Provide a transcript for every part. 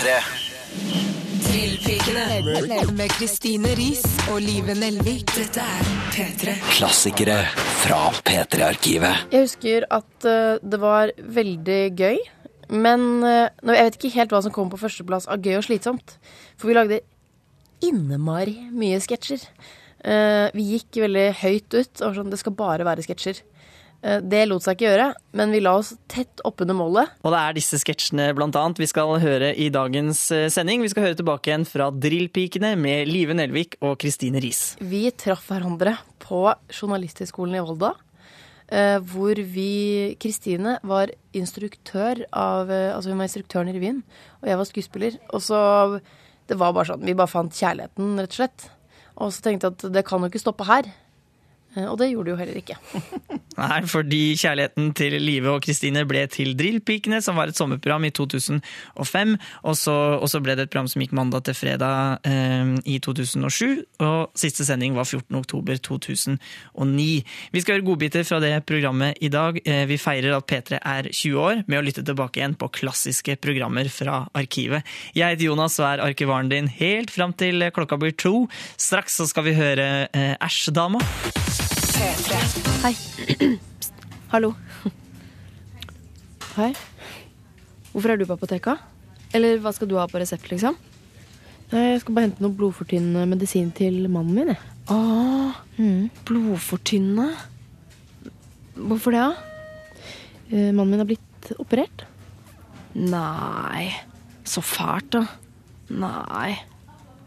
P3. Trillpikene med Kristine Riis og Live Nelvik. Dette er P3. Klassikere fra P3-arkivet. Jeg husker at eh, det var veldig gøy. Men nå- jeg vet ikke helt hva som kom på førsteplass av gøy og slitsomt. For vi lagde innmari mye sketsjer. Eh, vi gikk veldig høyt ut. Og sånn, det skal bare være sketsjer. Eh, det lot seg ikke gjøre, men vi la oss tett oppunder målet. Og det er disse sketsjene blant annet vi skal høre i dagens eh, sending. Vi skal høre tilbake igjen fra Drillpikene med Live Nelvik og Kristine Riis. Vi traff hverandre på Journalisthøgskolen i Volda. eh, hvor vi Kristine var instruktør av Altså hun var instruktøren i revyen, og jeg var skuespiller. Og så Det var bare sånn Vi bare fant kjærligheten, rett og slett. Og så tenkte jeg at det kan jo ikke stoppe her. Eh, Og det gjorde det jo heller ikke. Nei, fordi kjærligheten til Live og Kristine ble til Drillpikene, som var et sommerprogram i 2005. Og så, ble det et program som gikk mandag til fredag eh, i 2007. Og siste sending var 14. oktober 2009. Vi skal høre godbiter fra det programmet i dag. Eh, vi feirer at P3 er 20 år med å lytte tilbake igjen på klassiske programmer fra arkivet. Jeg heter Jonas og er arkivaren din helt fram til klokka blir to. Straks så skal vi høre eh, Æsjdama. Hei. Hallo. Hei. Hvorfor er du på apoteket? Eller hva skal du ha på resept, liksom? Nei, Jeg skal bare hente noe blodfortynnende medisin til mannen min. jeg. Åh, blodfortynnende. Hvorfor det, da? Eh, Mannen min har blitt operert. Nei, så fælt, da. Nei.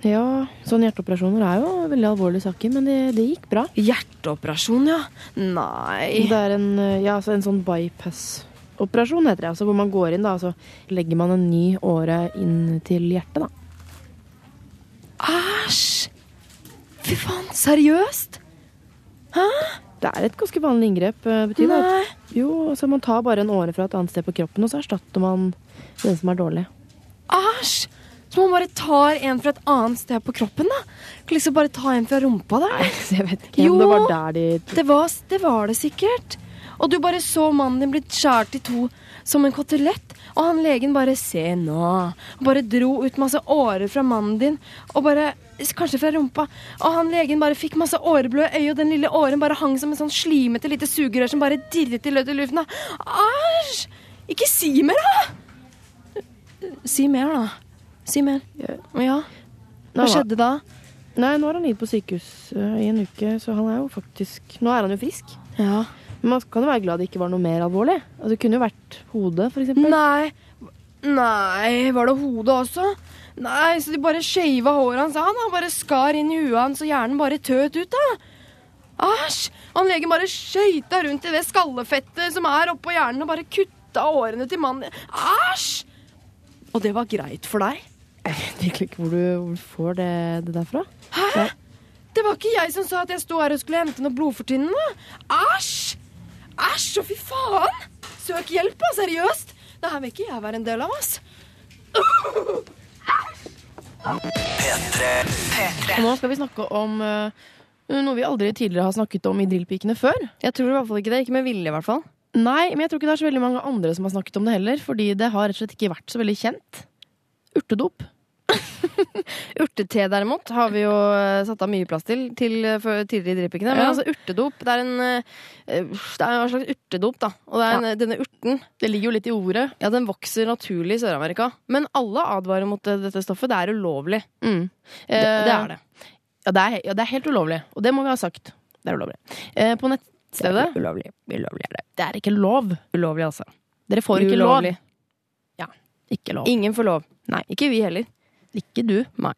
Ja, sånne hjerteoperasjoner er jo veldig alvorlige saker, men det, det gikk bra. Hjerteoperasjon, ja. Nei. Det er en, ja, altså en sånn bypass-operasjon, heter det. Altså hvor man går inn, da, og så legger man en ny åre inn til hjertet, da. Æsj! Fy faen, seriøst? Hæ? Det er et ganske vanlig inngrep. eh, Betyr det Nei. jo, så man tar bare en åre fra et annet sted på kroppen, og så erstatter man den som er dårlig. Æsj! Så man bare tar en fra et annet sted på kroppen, da? Kan liksom bare ta en fra rumpa der? Nei, jeg vet ikke Jo. det var der de Det var, det var det sikkert. Og du bare så mannen din blitt skjært i to som en kotelett. Og han legen bare Se nå. Og bare dro ut masse årer fra mannen din. Og bare Kanskje fra rumpa. Og han legen bare fikk masse åreblå i øyet, og den lille åren bare hang som en sånn slimete lite sugerør som bare dirret i løt i luften. Æsj! Ikke si mer, da! Si mer, da. Si mer. Ja. Hva skjedde da? Nei, nå er han ligget på sykehus uh, i en uke, så han er jo faktisk Nå er han jo frisk. Ja. Men man kan jo være glad det ikke var noe mer alvorlig. Altså, det kunne jo vært hodet, eksempel. Nei. Nei, var det hodet også? Nei, så de bare skeiva håret hans av. Han bare skar inn i huet hans, og hjernen bare tøt ut, da. Æsj! Han legen bare skøyta rundt i det skallefettet som er oppå hjernen, og bare kutta årene til mannen. Æsj! Og det var greit for deg? Jeg vet egentlig ikke hvor du, hvor du får det, det derfra. Hæ? Det var ikke jeg som sa at jeg sto her og skulle hente noe blodfortynnende. Æsj! Æsj, og fy faen! Søk hjelp, da, seriøst! Det her vil ikke jeg være en del av, ass. Og nå skal vi snakke om uh, noe vi aldri tidligere har snakket om i Drillpikene før. Jeg tror i hvert fall ikke det. Ikke med vilje, i hvert fall. Nei, men jeg tror ikke det er så veldig mange andre som har snakket om det heller, fordi det har rett og slett ikke vært så veldig kjent. Urtedop. Urtete, derimot, har vi jo eh, satt av mye plass til, til eh, tidligere i Drillpikene. Men Ja. altså, urtedop, det er en eh, Det er en slags urtedop, da. Og det er en, denne urten Det ligger jo litt i ordet. ja, den vokser naturlig i Sør-Amerika. Men alle advarer mot dette stoffet. Det er ulovlig. Mm. Det, det er det. Ja det, er, ja, det er helt ulovlig. Og det må vi ha sagt. Det er ulovlig. Eh, på nettstedet Ulovlig. Ulovlig er det. Det er ikke lov. Ulovlig, altså. Dere får ikke lov. Ja, ikke lov. Ingen får lov. Nei, ikke vi heller. Ikke du. Nei.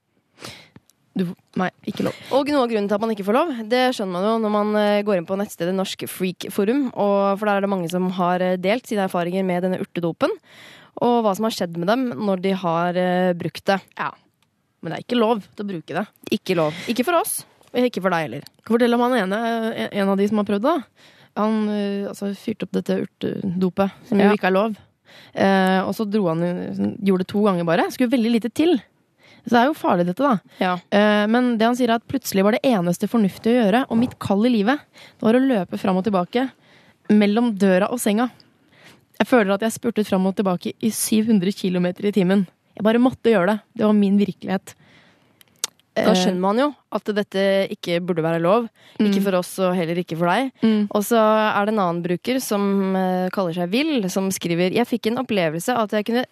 du. Nei, ikke lov. Og noe av grunnen til at man ikke får lov, det skjønner man jo når man eh, går inn på nettstedet Norsk Freak Forum. Og for der er det mange som har eh, delt sine erfaringer med denne urtedopen. Og hva som har skjedd med dem når de har eh, brukt det. Ja. Men det er ikke lov til å bruke det. Ikke lov. Ikke for oss. og Ikke for deg heller. Jeg fortelle om han ene, en- av de som har prøvd det. Han altså, fyrte opp dette urtedopet, som Ja. jo ikke er lov. Eh, og så dro han Gjorde det to ganger bare. Skulle veldig lite til. Så det er jo farlig, dette, da. Ja. Uh, men det han sier er at plutselig var det eneste fornuftige å gjøre, og mitt kall i livet, det var å løpe fram og tilbake mellom døra og senga. Jeg føler at jeg spurtet fram og tilbake i 700 km i timen. Jeg bare måtte gjøre det. Det var min virkelighet. Da Eh, skjønner man jo at dette ikke burde være lov. Ikke for oss og heller ikke for deg. Mm. Og så er det en annen bruker som eh, kaller seg Vill, som skriver Jeg fikk en opplevelse av at jeg kunne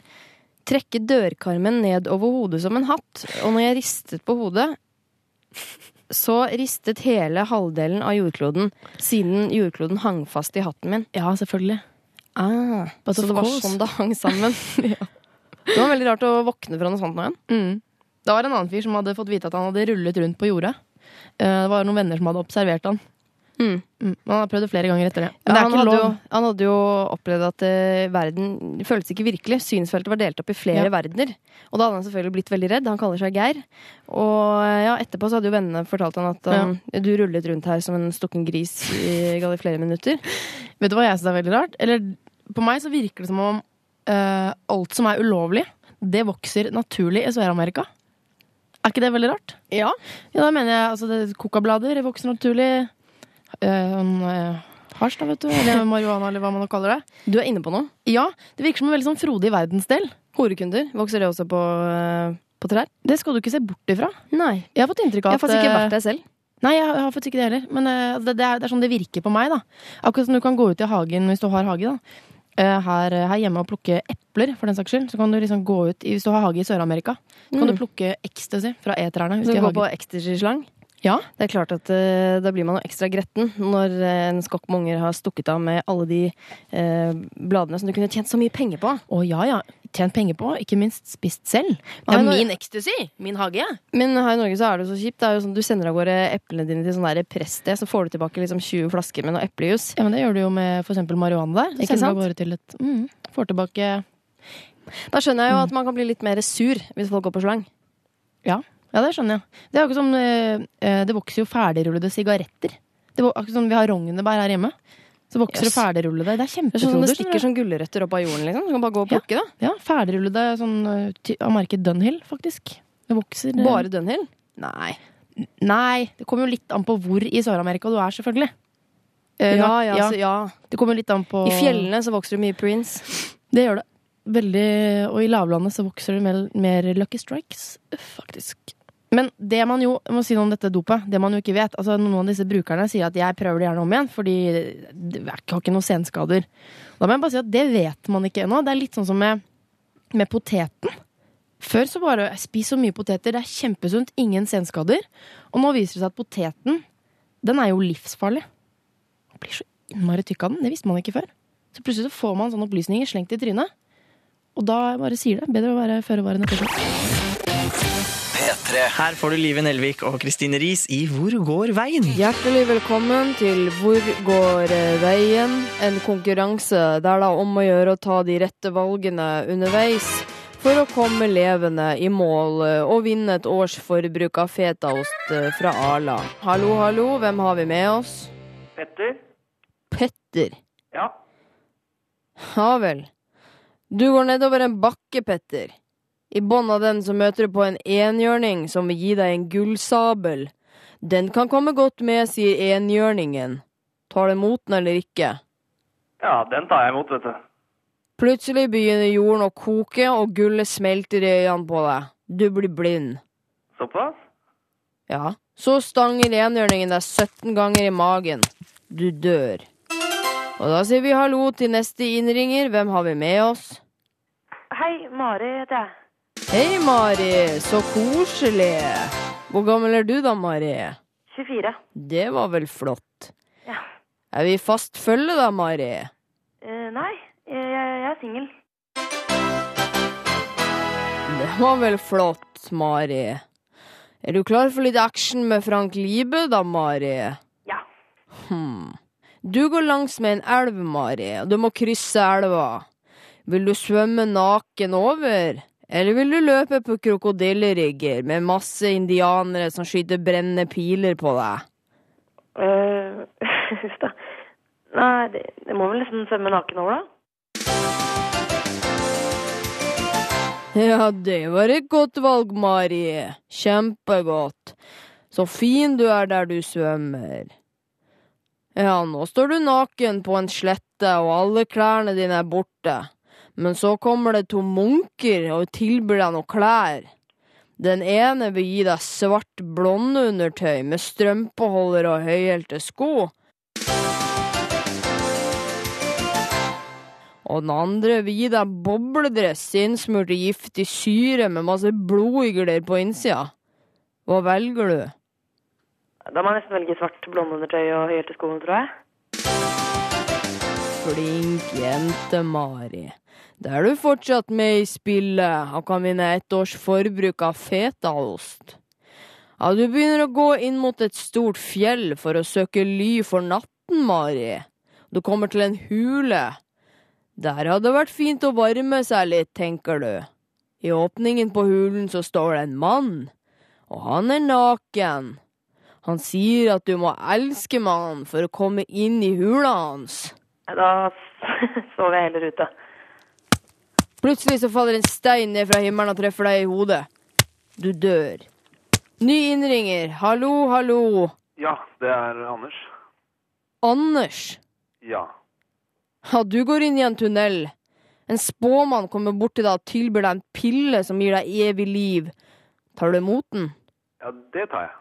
trekke dørkarmen ned over hodet som en hatt. Og når jeg ristet på hodet, så ristet hele halvdelen av jordkloden, siden jordkloden hang fast i hatten min. Ja, selvfølgelig. Ah, så det var sånn det hang sammen. Det var veldig rart å våkne fra noe sånt nå igjen. Mm. Det var en annen fyr som hadde fått vite at han hadde rullet rundt på jordet. Eh, Det var noen venner som hadde observert han. Mm. Mm. Han har prøvd det flere ganger etter det. Ja, det han, hadde jo, han hadde jo opplevd at uh, verden føltes ikke virkelig. Synsfeltet var delt opp i flere Ja. verdener. Og da hadde han selvfølgelig blitt veldig redd. Han kaller seg Geir. Og eh, ja, etterpå så hadde jo vennene fortalt han at han, du rullet rundt her som en stukken gris i, i flere minutter. Vet du hva jeg syns er veldig rart? Eller på meg så virker det som om uh, alt som er ulovlig, det vokser naturlig i Sør-Amerika. Er ikke det veldig rart? Ja. Ja, da mener jeg altså det, Kokablader vokser naturlig. Uh, Hasj, da, vet du. Eller marihuana, eller hva man kaller det. Du er inne på noe. Ja, det virker som en veldig sånn frodig verdensdel. Horekunder. Vokser det også på, eh, på trær? Det skal du ikke se bort ifra. Nei. Jeg har fått inntrykk av Jeg har faktisk ikke eh, vært der selv. Nei, jeg har faktisk ikke det heller. Men eh, det, det, er, det er sånn det virker på meg, da. Akkurat som du kan gå ut i hagen hvis du har hage, da. Eh, her, her hjemme og plukke epler, for den saks skyld. Så kan du liksom gå ut i, Hvis du har hage i Sør-Amerika, så kan Mm. du plukke ecstasy fra E-trærne. Du går på ecstasy-slang. Ja. Det er klart at uh, da blir man jo ekstra gretten når uh, en skokk med unger har stukket av med alle de uh, bladene som du kunne tjent så mye penger på. Å ja, ja. Tjent penger på, ikke minst spist selv. Det er min ecstasy! Min hage. Ja. Men her i Norge så er det jo så kjipt. Det er jo sånn, Du sender av gårde eplene dine til sånn der presssted, så får du tilbake liksom 20 flasker med noe eplejus. Ja, men Det gjør du jo med eksempel marihuana der. Ikke sant? gårde til et mm, Får tilbake Da skjønner jeg jo at man kan bli litt mer sur hvis folk går på slang. Ja, ja det skjønner jeg. Det er akkurat som eh, eh, Det vokser jo ferdigrullede sigaretter. Det var akkurat som vi har rognebær her hjemme. Så vokser Yes. det ferdigrullede. Det er er sånn. Det stikker sånn gulrøtter opp av jorden, liksom. Du kan bare gå og plukke det. Ja, ferdigrullede sånn eh, av merket Dunhill, faktisk. Det vokser eh, Bare Dunhill? Nei. Nei, det kommer jo litt an på hvor i Sør-Amerika du er, selvfølgelig. Eh, Ja, ja, ja, så, ja. Det kommer litt an på I fjellene så vokser det mye Prince. Det gjør det. Veldig, og i lavlandet så vokser det mer, mer Lucky Strikes, faktisk. Men det man jo, jeg må si noe om dette dopet, det man jo ikke vet altså Noen av disse brukerne sier at jeg prøver det gjerne om igjen, fordi er har ikke noen senskader. Da må jeg bare si at det vet man ikke ennå. Det er litt sånn som med, med poteten. Før så bare spis så mye poteter, det er kjempesunt, ingen senskader. Og nå viser det seg at poteten, den er jo livsfarlig. Man blir så innmari tykk av den, det visste man ikke før. Så plutselig så får man sånne opplysninger slengt i trynet. Og da bare sier det. Bedre å være føre var enn etter. P3. Her får du Live Nelvik og Kristine Riis i Hvor går veien? Hjertelig velkommen til Hvor går eh, veien? En konkurranse der det er om å gjøre å ta de rette valgene underveis for å komme levende i mål eh, og vinne et års forbruk av fetaost eh, fra Arla. Hallo, hallo, hvem har vi med oss? Petter? Petter. Ja. Ja vel. Du går nedover en bakke, Petter. I bånn av den så møter du på en enhjørning som vil gi deg en gullsabel. Den kan komme godt med, sier enhjørningen. Tar du imot den eller ikke? Ja, den tar jeg imot, vet du. Plutselig begynner jorden å koke, og gullet smelter i øynene på deg. Du blir blind. Såpass? Ja. Så stanger enhjørningen deg 17 ganger i magen. Du dør. Og da sier vi hallo til neste innringer. Hvem har vi med oss? Hei, Mari heter jeg. Hei, Mari. Så koselig. Hvor gammel er du da, Mari? 24. Det var vel flott. Ja. Er vi fast følge da, Mari? Uh, nei, jeg, jeg er singel. Det var vel flott, Mari. Er du klar for litt action med Frank Libe da, Mari? Ja. Hmm. Du går langs med en elv, Mari, og du må krysse elva. Vil du svømme naken over? Eller vil du løpe på krokodillerigger med masse indianere som skyter brennende piler på deg? Eh, Huff da. Nei, det, det må vel nesten svømme naken over, da. Ja, det var et godt valg, Mari. Kjempegodt. Så fin du er der du svømmer. Ja, nå står du naken på en slette, og alle klærne dine er borte. Men så kommer det to munker og tilbyr deg noen klær. Den ene vil gi deg svart blondeundertøy med strømpeholder og høyhælte sko. Og den andre vil gi deg bobledress innsmurt i giftig syre med masse blodigler på innsida. Hva velger du? Da må jeg nesten velge svart blondeundertøy og høyhælte sko, tror jeg. Flink jente, Mari. Da er du fortsatt med i spillet og kan vinne ett års forbruk av fetaost. Ja, du begynner å gå inn mot et stort fjell for å søke ly for natten, Mari. Du kommer til en hule. Der hadde det vært fint å varme seg litt, tenker du. I åpningen på hulen så står det en mann, og han er naken. Han sier at du må elske mannen for å komme inn i hula hans. Da sover jeg heller ute. Plutselig så faller en stein ned fra himmelen og treffer deg i hodet. Du dør. Ny innringer. Hallo, hallo. Ja, det er Anders. Anders. Ja. Ja, du går inn i en tunnel. En spåmann kommer bort til deg og tilbyr deg en pille som gir deg evig liv. Tar du imot den? Ja, det tar jeg.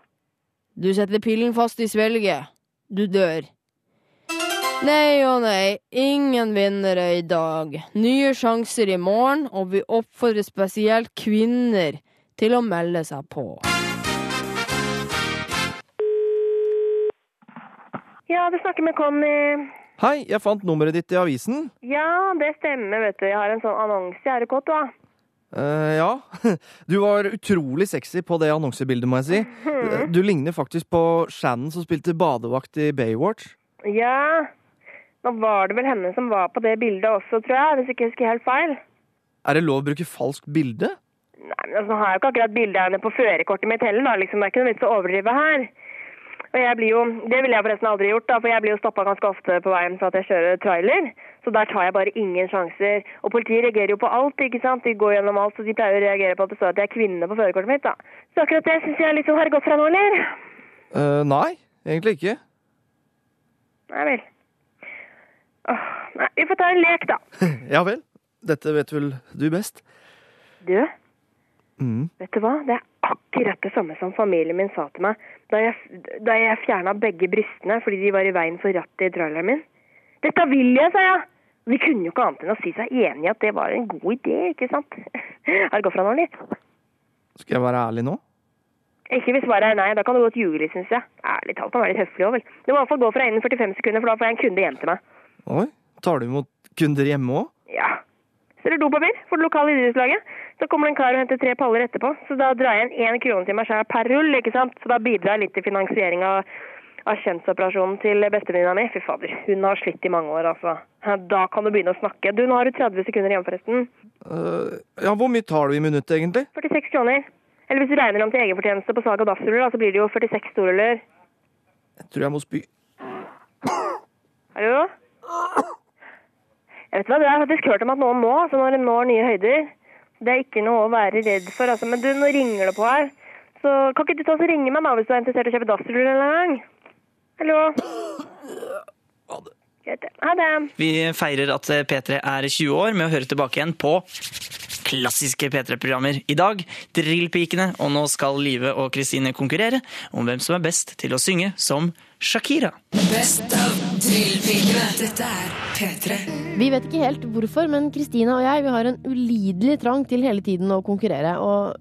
Du setter pillen fast i svelget. Du dør. Nei og nei, ingen vinnere i dag. Nye sjanser i morgen, og vi oppfordrer spesielt kvinner til å melde seg på. Ja, du snakker med Conny. Hei, jeg fant nummeret ditt i avisen. Ja, det stemmer, vet du. Jeg har en sånn annonse. Er du kåt, da? Uh, ja. Du var utrolig sexy på det annonsebildet, må jeg si. Du ligner faktisk på Shannon som spilte badevakt i Baywatch. Ja. Nå var det vel henne som var på det bildet også, tror jeg. Hvis ikke jeg husker helt feil. Er det lov å bruke falskt bilde? Nei, men altså, Nå har jeg jo ikke akkurat bilde av henne på førerkortet mitt heller. da, liksom. Det er ikke noe vits å overdrive her. Og jeg blir jo, Det ville jeg forresten aldri gjort, da, for jeg blir jo stoppa ganske ofte på veien for at jeg kjører trailer. Så der tar jeg bare ingen sjanser. Og politiet reagerer jo på alt, ikke sant. De går gjennom alt, så de pleier å reagere på at det står at jeg er kvinne på førerkortet mitt. da. Så akkurat det syns jeg liksom har gått fra nå, eller? Uh, nei, egentlig ikke. Nei vel. Åh, nei, vi får ta en lek, da. Ja vel. Dette vet vel du best. Du, Mm. vet du hva? Det er akkurat det samme som familien min sa til meg da jeg, da jeg fjerna begge brystene fordi de var i veien for rattet i traileren min. Dette vil jeg, sa jeg. De kunne jo ikke annet enn å si seg enig i at det var en god idé, ikke sant? Har det gått fra eller? Skal jeg være ærlig nå? Ikke hvis svaret er nei, da kan du godt ljuge litt, syns jeg. Ærlig talt, man er litt høflig òg, vel. Det må i hvert fall gå fra innen 45 sekunder, for da får jeg en kunde hjem til meg. Oi, tar du imot kunder hjemme òg? Ja. Selger er dopapir for det lokale idrettslaget. Så kommer det en kar og henter tre paller etterpå. Så da drar jeg igjen én krone til meg selv per rull, ikke sant. Så da bidrar jeg litt til finansiering av, av kjønnsoperasjonen til bestevenninna mi. Fy fader, hun har slitt i mange år, altså. Da kan du begynne å snakke. Du, nå har du 30 sekunder igjen, forresten. Uh, ja, hvor mye tar du i minuttet, egentlig? 46 kroner. Eller hvis du regner om til egenfortjeneste på salg av dassruller, da, så blir det jo 46 storruller. Jeg tror jeg må spy. Hallo? Jeg vet hva, det har jeg faktisk hørt om at noen må, altså når en når nye høyder. Det er ikke noe å være redd for, altså. Men du, nå ringer det på her. Så kan ikke du ta og ringe meg da, hvis du er interessert i å kjøpe dassruller en gang? Hallo? Greit, det. Ha det. Vi feirer at P3 er 20 år med å høre tilbake igjen på klassiske P3-programmer. I dag Drillpikene, og nå skal Live og Kristine konkurrere om hvem som er best til å synge som Shakira. Best av Dette er P3. Vi vet ikke helt hvorfor, men Kristina og jeg vi har en ulidelig trang til hele tiden å konkurrere. Og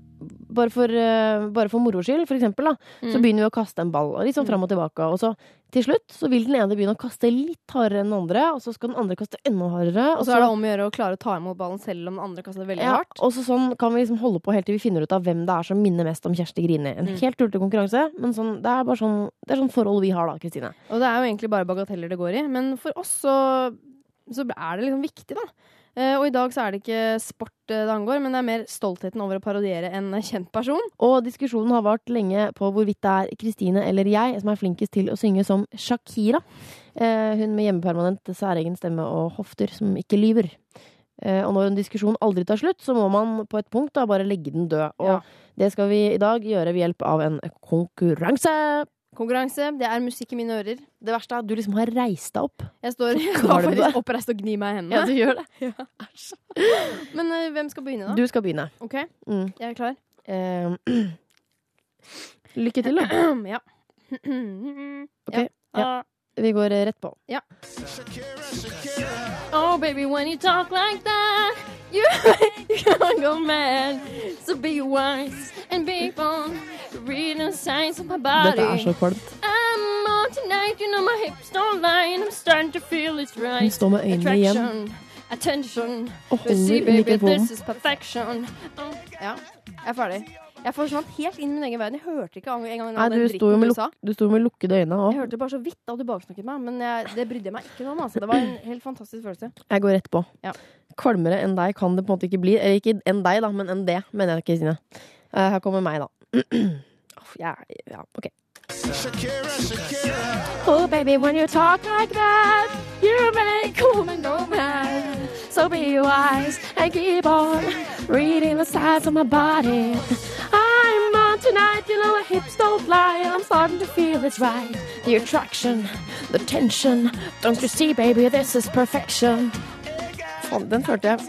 bare for, eh, bare for moro skyld, for eksempel, da, så Mm. begynner vi å kaste en ball. Litt sånn fram og tilbake. Og så til slutt så vil den ene begynne å kaste litt hardere enn den andre, og så skal den andre kaste enda hardere. Og så er det om å gjøre å klare å ta imot ballen selv om den andre kaster veldig ja, hardt. og så sånn kan vi liksom holde på helt til vi finner ut av hvem det er som minner mest om Kjersti Grini. En Mm. helt tullete konkurranse, men sånn, det er bare sånn, det er sånn forhold vi har da, Kristine. Og det er jo egentlig bare bagateller det går i. Men for oss så, så er det liksom viktig, da. Eh, og i dag så er det ikke sport eh, det angår, men det er mer stoltheten over å parodiere en kjent person. Og diskusjonen har vart lenge på hvorvidt det er Kristine eller jeg som er flinkest til å synge som Shakira. Eh, hun med hjemmepermanent særegen stemme og hofter som ikke lyver. Og når en diskusjon aldri tar slutt, så må man på et punkt da bare legge den død. Og Ja. det skal vi i dag gjøre ved hjelp av en konkurranse. Konkurranse, det er musikk i mine ører. Det verste er at du liksom har reist deg opp. Jeg står, jeg står faktisk oppreist og gnir meg i hendene. Ja, du gjør det. Men uh, hvem skal begynne, da? Du skal begynne. OK, Mm. jeg er klar. Uh, lykke til, da. ja. Ok, ja. Vi går eh, rett på. Oh, baby, when you talk like that, you, you can't go mad. So be wise and be born. Read the signs of my body. Dette er så kvalmt. I'm on tonight, you know my hips don't lie, and I'm starting to feel it's Hun right. står med øynene igjen attention. og holder i baby, mikrofonen. this is perfection. Oh. Ja, jeg er ferdig. Jeg forsvant helt inn i min egen verden. Jeg hørte ikke engang Nei, den du dritten sto med, du sa. du sto med lukkede øyne Jeg hørte bare så vidt da du baksnakket meg, men jeg, det brydde jeg meg ikke noe om. Altså. Det var en helt fantastisk følelse. Jeg går rett på. Ja. Kvalmere enn deg kan det på en måte ikke bli. Eller ikke enn deg, da, men enn det, mener jeg, Kristine. Uh, her kommer meg, da. Ja, ja, OK. Oh, baby, when you talk like that, you make cool woman go mad. So be wise and keep on reading the sides of my body. I'm on tonight, you know my hips don't lie, and I'm starting to feel it's right. The attraction, the tension. Don't you see, baby, this is perfection. Faen, den følte jeg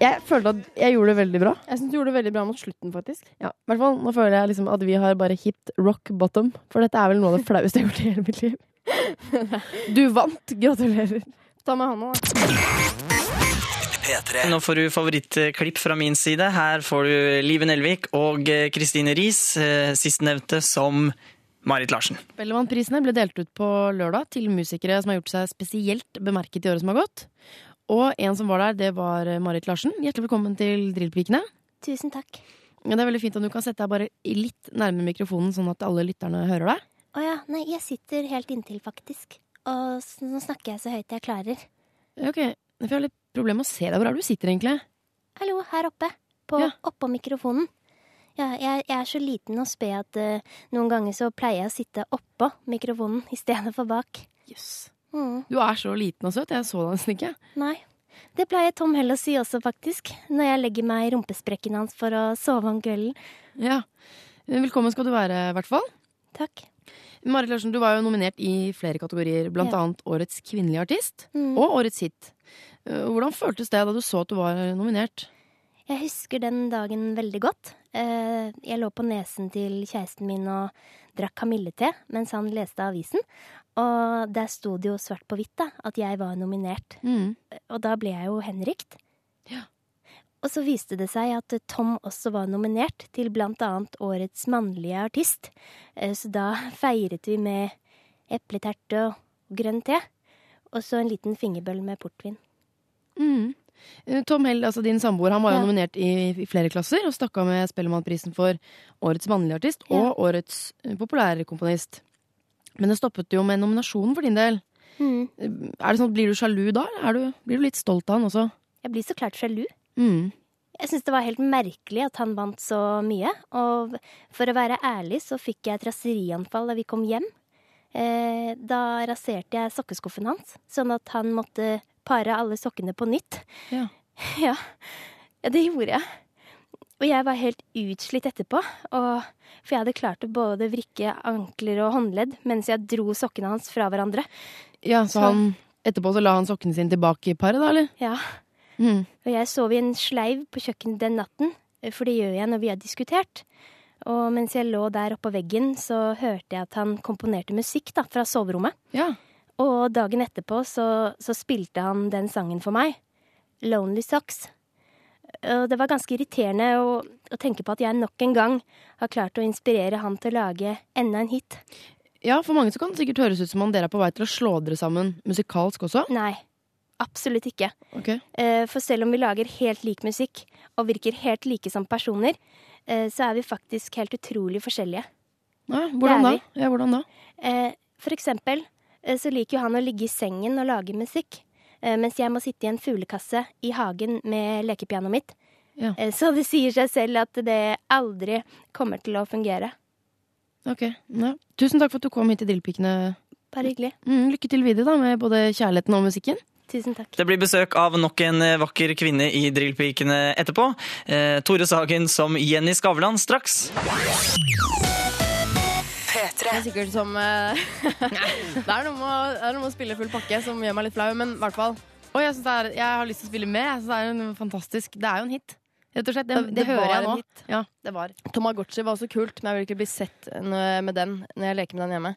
Jeg følte at jeg gjorde det veldig bra. Jeg syns du gjorde det veldig bra mot slutten, faktisk. Ja, i hvert fall, Nå føler jeg liksom at vi har bare hit rock bottom. For dette er vel noe av det flaueste jeg har gjort i hele mitt liv. Du vant! Gratulerer. Ta med hånda, da. P3. Nå får du favorittklipp fra min side. Her får du Live Nelvik og eh, Kristine Riis, eh, sistnevnte som Marit Larsen. Spellemannprisene ble delt ut på lørdag til musikere som har gjort seg spesielt bemerket i året som har gått. Og en som var der, det var Marit Larsen. Hjertelig velkommen til Drillpikene. Tusen takk. Ja, det er veldig fint at du kan sette deg bare litt nærme mikrofonen, sånn at alle lytterne hører deg. Å ja, nei, jeg sitter helt inntil, faktisk. Og nå snakker jeg så høyt jeg klarer. Ok, for jeg har litt problemer med å se deg. Hvor er det du sitter, egentlig? Hallo, her oppe. På, Ja. Oppå mikrofonen. Ja, jeg, jeg er så liten og sped at uh, noen ganger så pleier jeg å sitte oppå mikrofonen i stedet for bak. Jøss. Mm, Du er så liten og søt. Jeg så deg nesten ikke. nei. Det pleier Tom Hell å si også, faktisk. Når jeg legger meg i rumpesprekken hans for å sove om kvelden. Ja. Velkommen skal du være, i hvert fall. Takk. Marit Larsen, du var jo nominert i flere kategorier, blant Ja. annet Årets kvinnelige artist Mm. og Årets hit. Eh, Hvordan føltes det da du så at du var nominert? Jeg husker den dagen veldig godt. Eh, Jeg lå på nesen til kjæresten min og drakk kamillete mens han leste avisen. Og der sto det jo svart på hvitt da, at jeg var nominert. Mm. Og da ble jeg jo henrykt. Og så viste det seg at Tom også var nominert til blant annet Årets mannlige artist. Eh, Så da feiret vi med epleterte og grønn te. Og så en liten fingerbøll med portvin. Mm. Eh, Tom Hell, altså din samboer, han var jo Ja. nominert i, flere klasser og stakk av med Spellemannprisen for Årets mannlige artist Ja. og Årets populære populærkomponist. Men det stoppet jo med nominasjonen for din del. Mm. Eh, Er det sånn, Blir du sjalu da? Du, blir du litt stolt av han også? Jeg blir så klart sjalu. Mm. Jeg syns det var helt merkelig at han vant så mye. Og for å være ærlig så fikk jeg et raserianfall da vi kom hjem. Eh, da raserte jeg sokkeskuffen hans, sånn at han måtte pare alle sokkene på nytt. Ja. Ja, det gjorde jeg. Og jeg var helt utslitt etterpå. Og, for jeg hadde klart å både vrikke ankler og håndledd mens jeg dro sokkene hans fra hverandre. ja, så Så- han etterpå så la han sokkene sine tilbake i paret, da, eller? Ja, Mm. Og jeg sov i en sleiv på kjøkkenet den natten, eh, for det gjør jeg når vi har diskutert. Og mens jeg lå der oppå veggen, så hørte jeg at han komponerte musikk da, fra soverommet. Ja. Og dagen etterpå så, så spilte han den sangen for meg. Lonely Socks. Og det var ganske irriterende å, å tenke på at jeg nok en gang har klart å inspirere han til å lage enda en hit. ja, for mange så kan det sikkert høres ut som om dere er på vei til å slå dere sammen musikalsk også. Nei, absolutt ikke. Okay. Eh, For selv om vi lager helt lik musikk og virker helt like som personer, eh, så er vi faktisk helt utrolig forskjellige. Ja, hvordan da? Ja, hvordan da? Eh, For eksempel eh, så liker jo han å ligge i sengen og lage musikk, eh, mens jeg må sitte i en fuglekasse i hagen med lekepianoet mitt. Ja. Så det sier seg selv at det aldri kommer til å fungere. Ok, ja. Tusen takk for at du kom hit til Drillpikene. Bare hyggelig. Mm, lykke til videre da med både kjærligheten og musikken. Tusen takk. Det blir besøk av nok en eh, vakker kvinne i Drillpikene etterpå. Eh, Tore Sagen som Jenny Skavlan straks. Det er sikkert som eh, det, er noe med, å- det er noe med å spille full pakke som gjør meg litt flau, men i hvert fall. Og jeg, synes det er, jeg har lyst til å spille med. Jeg synes det er en fantastisk Det er jo en hit. Rett og slett. Det, Det- hører var jeg en nå. hit. Ja, det var. Tamagotchi var også kult, men jeg vil ikke bli sett med den når jeg leker med den hjemme.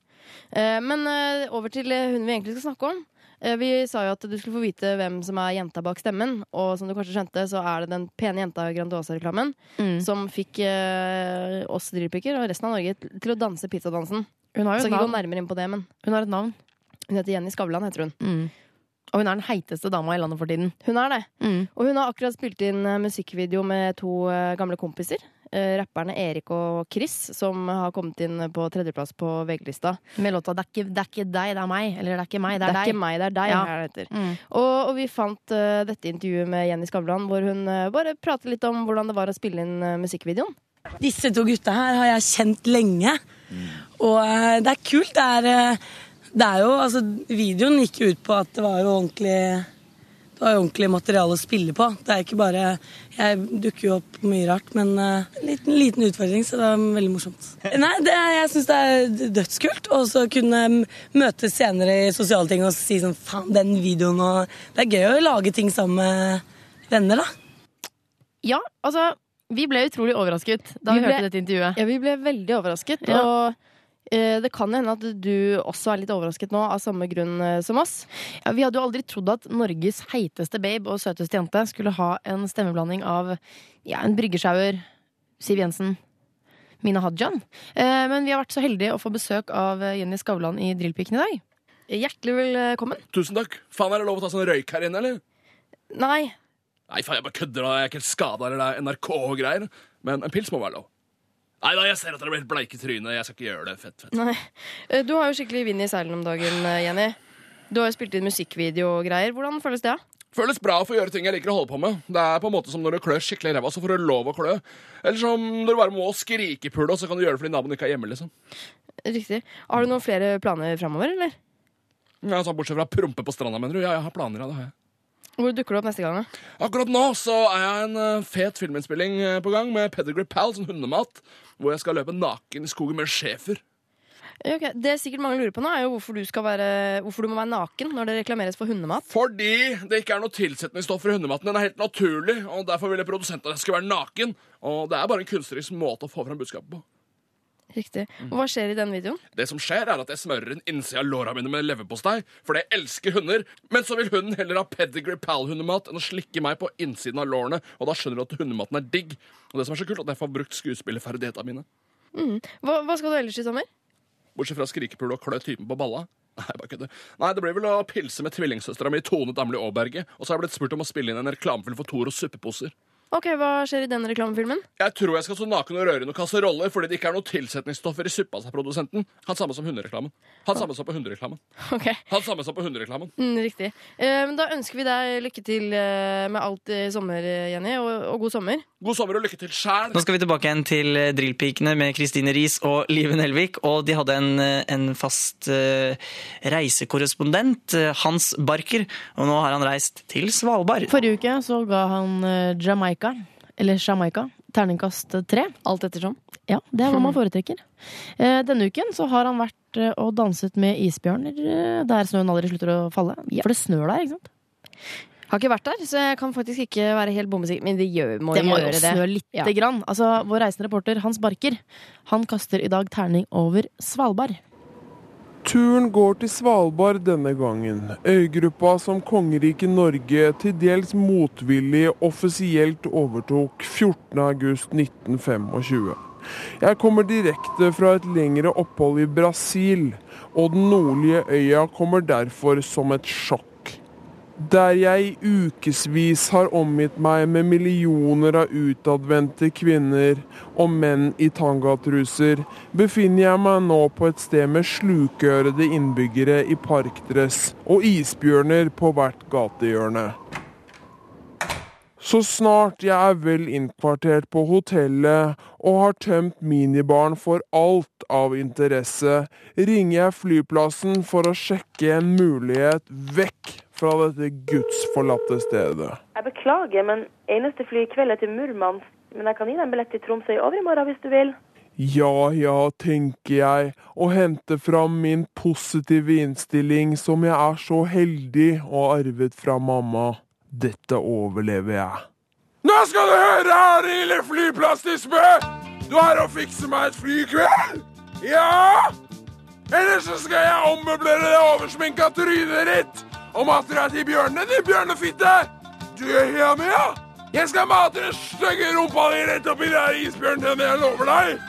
Eh, Men eh, over til eh, hun vi egentlig skal snakke om. Eh, Vi sa jo at du skulle få vite hvem som er jenta bak stemmen. Og som du kanskje skjønte, så er det den pene jenta i Grandiosa-reklamen Mm. som fikk eh, oss drillpikker og resten av Norge til å danse pizzadansen. Hun har jo et ikke gå nærmere inn på det, men Hun har et navn. hun heter Jenny Skavlan, heter hun. Mm. Og hun er den heiteste dama i landet for tiden. Hun er det. Mm. Og hun har akkurat spilt inn eh, musikkvideo med to eh, gamle kompiser. Eh, rapperne Erik og Chris, som har kommet inn på tredjeplass på VG-lista. Med låta det er, ikke, 'Det er ikke deg, det er meg'. Eller 'Det er ikke meg, det er, deg'. ikke meg, det er deg. Ja. det heter. Mm. Og, og vi fant uh, dette intervjuet med Jenny Skavlan, hvor hun uh, bare prater litt om hvordan det var å spille inn uh, musikkvideoen. Disse to gutta her har jeg kjent lenge. Og eh, det er kult. Det er, det er jo Altså, videoen gikk jo ut på at det var jo ordentlig det var jo ordentlig materiale å spille på. Det er ikke bare Jeg dukker jo opp mye rart, men eh, en liten, liten utfordring, så det er veldig morsomt. Nei, det, jeg syns det er dødskult. Og så kunne møtes senere i sosiale ting og si sånn Faen, den videoen og Det er gøy å lage ting sammen med venner, da. Ja, altså Vi ble utrolig overrasket da vi, Vi ble- hørte dette intervjuet. Ja, vi ble veldig overrasket. Ja. Og det kan hende at du også er litt overrasket nå, av samme grunn eh, som oss. Ja, vi hadde jo aldri trodd at Norges heiteste babe og søteste jente skulle ha en stemmeblanding av ja, en bryggesjauer, Siv Jensen, Mina Hajan. Eh, men vi har vært så heldige å få besøk av eh, Jenny Skavlan i Drillpiken i dag. Hjertelig velkommen. Tusen takk. Faen, er det lov å ta sånn røyk her inne, eller? Nei. Nei, faen, jeg bare kødder, da. Jeg er ikke helt skada, eller det er NRK og greier. Men en pils må være lov. Nei da, jeg ser at dere blir helt bleike i trynet. Jeg skal ikke gjøre det. Fett, fett. Nei. Eh, Du har jo skikkelig vind i seilene om dagen, eh, Jenny. Du har jo spilt inn musikkvideo og greier. Hvordan føles det? Føles bra å få gjøre ting jeg liker å holde på med. Det er på en måte som når du klør skikkelig i ræva, så får du lov å klø. Eller som når du bare må skrikepule, og så kan du gjøre det fordi naboen ikke er hjemme, liksom. Riktig. Har du noen flere planer framover, eller? Ja, sånn, bortsett fra prompe på stranda, mener du? Ja, jeg har planer, ja, det har jeg. Hvor dukker du opp neste gang? da? Akkurat nå så er jeg en eh, fet filminnspilling eh, på gang med Pedigree Pal som hundemat, hvor jeg skal løpe naken i skogen med en schæfer. Okay. ok. Det sikkert mange lurer på nå, er jo hvorfor du, skal være, hvorfor du må være naken når det reklameres for hundemat. Fordi det ikke er noe tilsetningsstoffer i hundematen. Den er helt naturlig, og derfor ville produsenten at jeg skulle være naken. Og det er bare en kunstnerisk måte å få fram budskapet på. Riktig. Og hva skjer i denne videoen? Det som skjer, er at jeg smører en innside av låra mine med leverpostei, fordi jeg elsker hunder. Men så vil hunden heller ha Pedigree Pal-hundemat enn å slikke meg på innsiden av lårene, og da skjønner du at hundematen er digg. Og det som er så kult, at jeg får brukt skuespillerferdighetene mine. Mm. Hva, hva skal du ellers i sommer? Bortsett fra skrikepule og klø typen på balla. Nei, bare kødder. Nei, det blir vel å pilse med tvillingsøstera mi Tone Damli Aaberge. Og så har jeg blitt spurt om å spille inn en reklamefilm for Toros suppeposer. Ok, Hva skjer i den reklamefilmen? Jeg tror jeg skal stå naken og røre i noen kasseroller fordi det ikke er noe tilsetningsstoffer i suppa, sa produsenten. Han samme som hundereklamen. Han samme som på hundereklamen. Ok, Han samme som på hundereklamen. mm, Riktig. Eh, da ønsker vi deg lykke til eh, med alt i sommer, eh, Jenny, og, og god sommer. God sommer og lykke til sjæl. Nå skal vi tilbake igjen til eh, Drillpikene med Kristine Riis og Live Nelvik. Og de hadde en, en fast uh, reisekorrespondent, Hans Barker. Og nå har han reist til Svalbard. Forrige uke så ga han uh, Jamaica, eller Jamaica, terningkast tre. Alt ettersom. Ja, det er hva man foretrekker. Eh, Denne uken så har han vært eh, og danset med isbjørner eh, der snøen aldri slutter å falle. For det snør der, ikke sant? Har ikke vært der, så jeg kan faktisk ikke være helt bombesikker. Men det gjør, må, Det må gjøre det. snø lite Ja. grann. Altså, vår reisende reporter Hans Barker han kaster i dag terning over Svalbard. Turen går til Svalbard denne gangen. Øygruppa som kongeriket Norge til dels motvillig offisielt overtok 14.8.1925. Jeg kommer direkte fra et lengre opphold i Brasil, og den nordlige øya kommer derfor som et sjokk. Der jeg i ukevis har omgitt meg med millioner av utadvendte kvinner og menn i tangatruser, befinner jeg meg nå på et sted med slukørede innbyggere i parkdress og isbjørner på hvert gatehjørne. Så snart jeg er vel innkvartert på hotellet og har tømt minibaren for alt av interesse, ringer jeg flyplassen for å sjekke en mulighet vekk fra dette gudsforlatte stedet. Jeg beklager, men eneste fly i kveld er til Murmansk. Men jeg kan gi deg en billett til Tromsø i overmorgen hvis du vil. Ja ja, tenker jeg, og henter fram min positive innstilling som jeg er så heldig å ha arvet fra mamma. Dette overlever jeg. Nå skal du høre her, lille flyplastisme! Du har å fikse meg et fly i kveld? Ja? Eller så skal jeg ommøblere det oversminka trynet ditt og mate deg til bjørnene, din bjørnefitte! Du er her med, ja? Jeg skal mate den stygge rumpa di rett oppi der isbjørnen, jeg lover deg!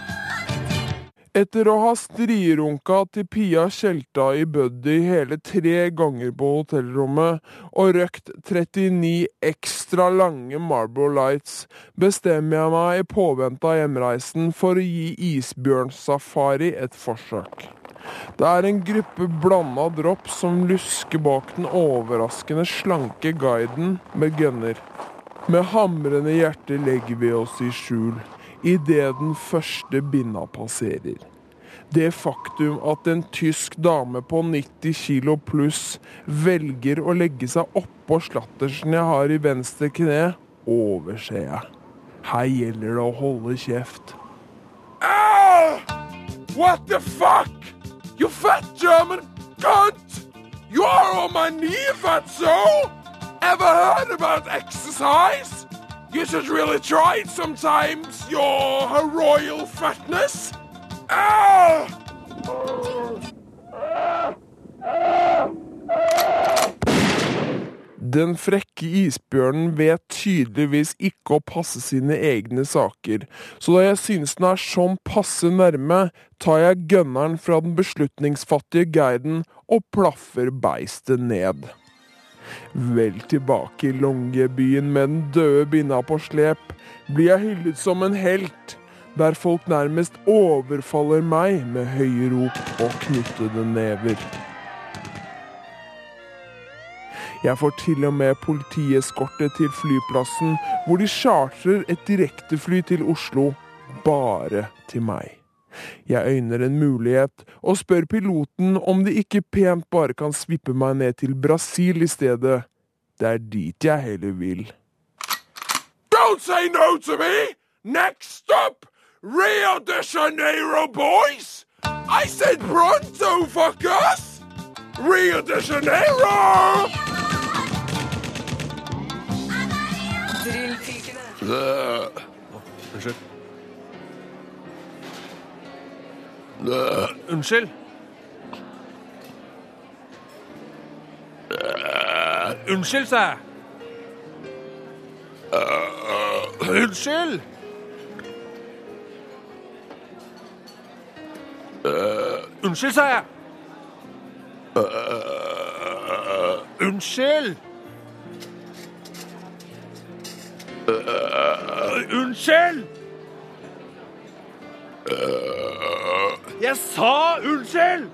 Etter å ha strirunka til Pia Tjelta i Buddy hele tre ganger på hotellrommet og røkt 39 ekstra lange Marlboro Lights, bestemmer jeg meg i påvente av hjemreisen for å gi isbjørnsafari et forsøk. Det er en gruppe blanda drops som lusker bak den overraskende slanke guiden med gunner. Med hamrende hjerte legger vi oss i skjul idet den første binda passerer. Det faktum at en tysk dame på 90 kilo pluss velger å legge seg oppå slattersen jeg har i venstre kne, overser jeg. Her gjelder det å holde kjeft. Ah! What the fuck? You fat German cunt! You are on my knee, fatso! Ever heard about exercise? You should really try it sometimes, your royal fatness. Ah! Den frekke isbjørnen vet tydeligvis ikke å passe sine egne saker, så da jeg synes den er sånn passe nærme, tar jeg gønneren fra den beslutningsfattige guiden og plaffer beistet ned. Vel tilbake i Longyearbyen med den døde binna på slep, blir jeg hyllet som en helt, der folk nærmest overfaller meg med høye rop og knyttede never. Jeg får til og med politieskorte til flyplassen, hvor de chartrer et direktefly til Oslo, bare til meg. Jeg øyner en mulighet og spør piloten om de ikke pent bare kan svippe meg ned til Brasil i stedet. Det er dit jeg heller vil. Don't say no to me! Next stop, Rio de Janeiro, boys! I said pronto, fuckers! Rio de Janeiro! Unnskyld. Unnskyld. Unnskyld, sa jeg. Unnskyld! Unnskyld, sa jeg. Unnskyld! Unnskyld! Jeg sa unnskyld!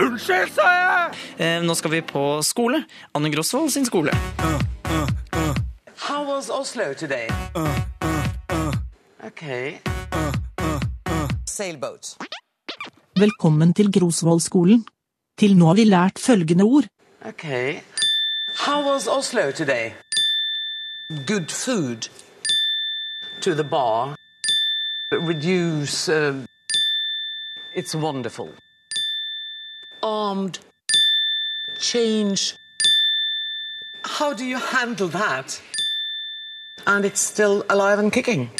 Unnskyld, sa jeg! Eh, nå skal vi på skole. Anne Grosvold sin skole. How was Oslo today? Okay. Sailboat. Velkommen til Grosvollskolen. Til nå har vi lært følgende ord. Okay. How was Oslo today? Good food. To the bar. Reduce. Uh, it's wonderful. Armed. Change. How do you handle that? And it's still alive and kicking.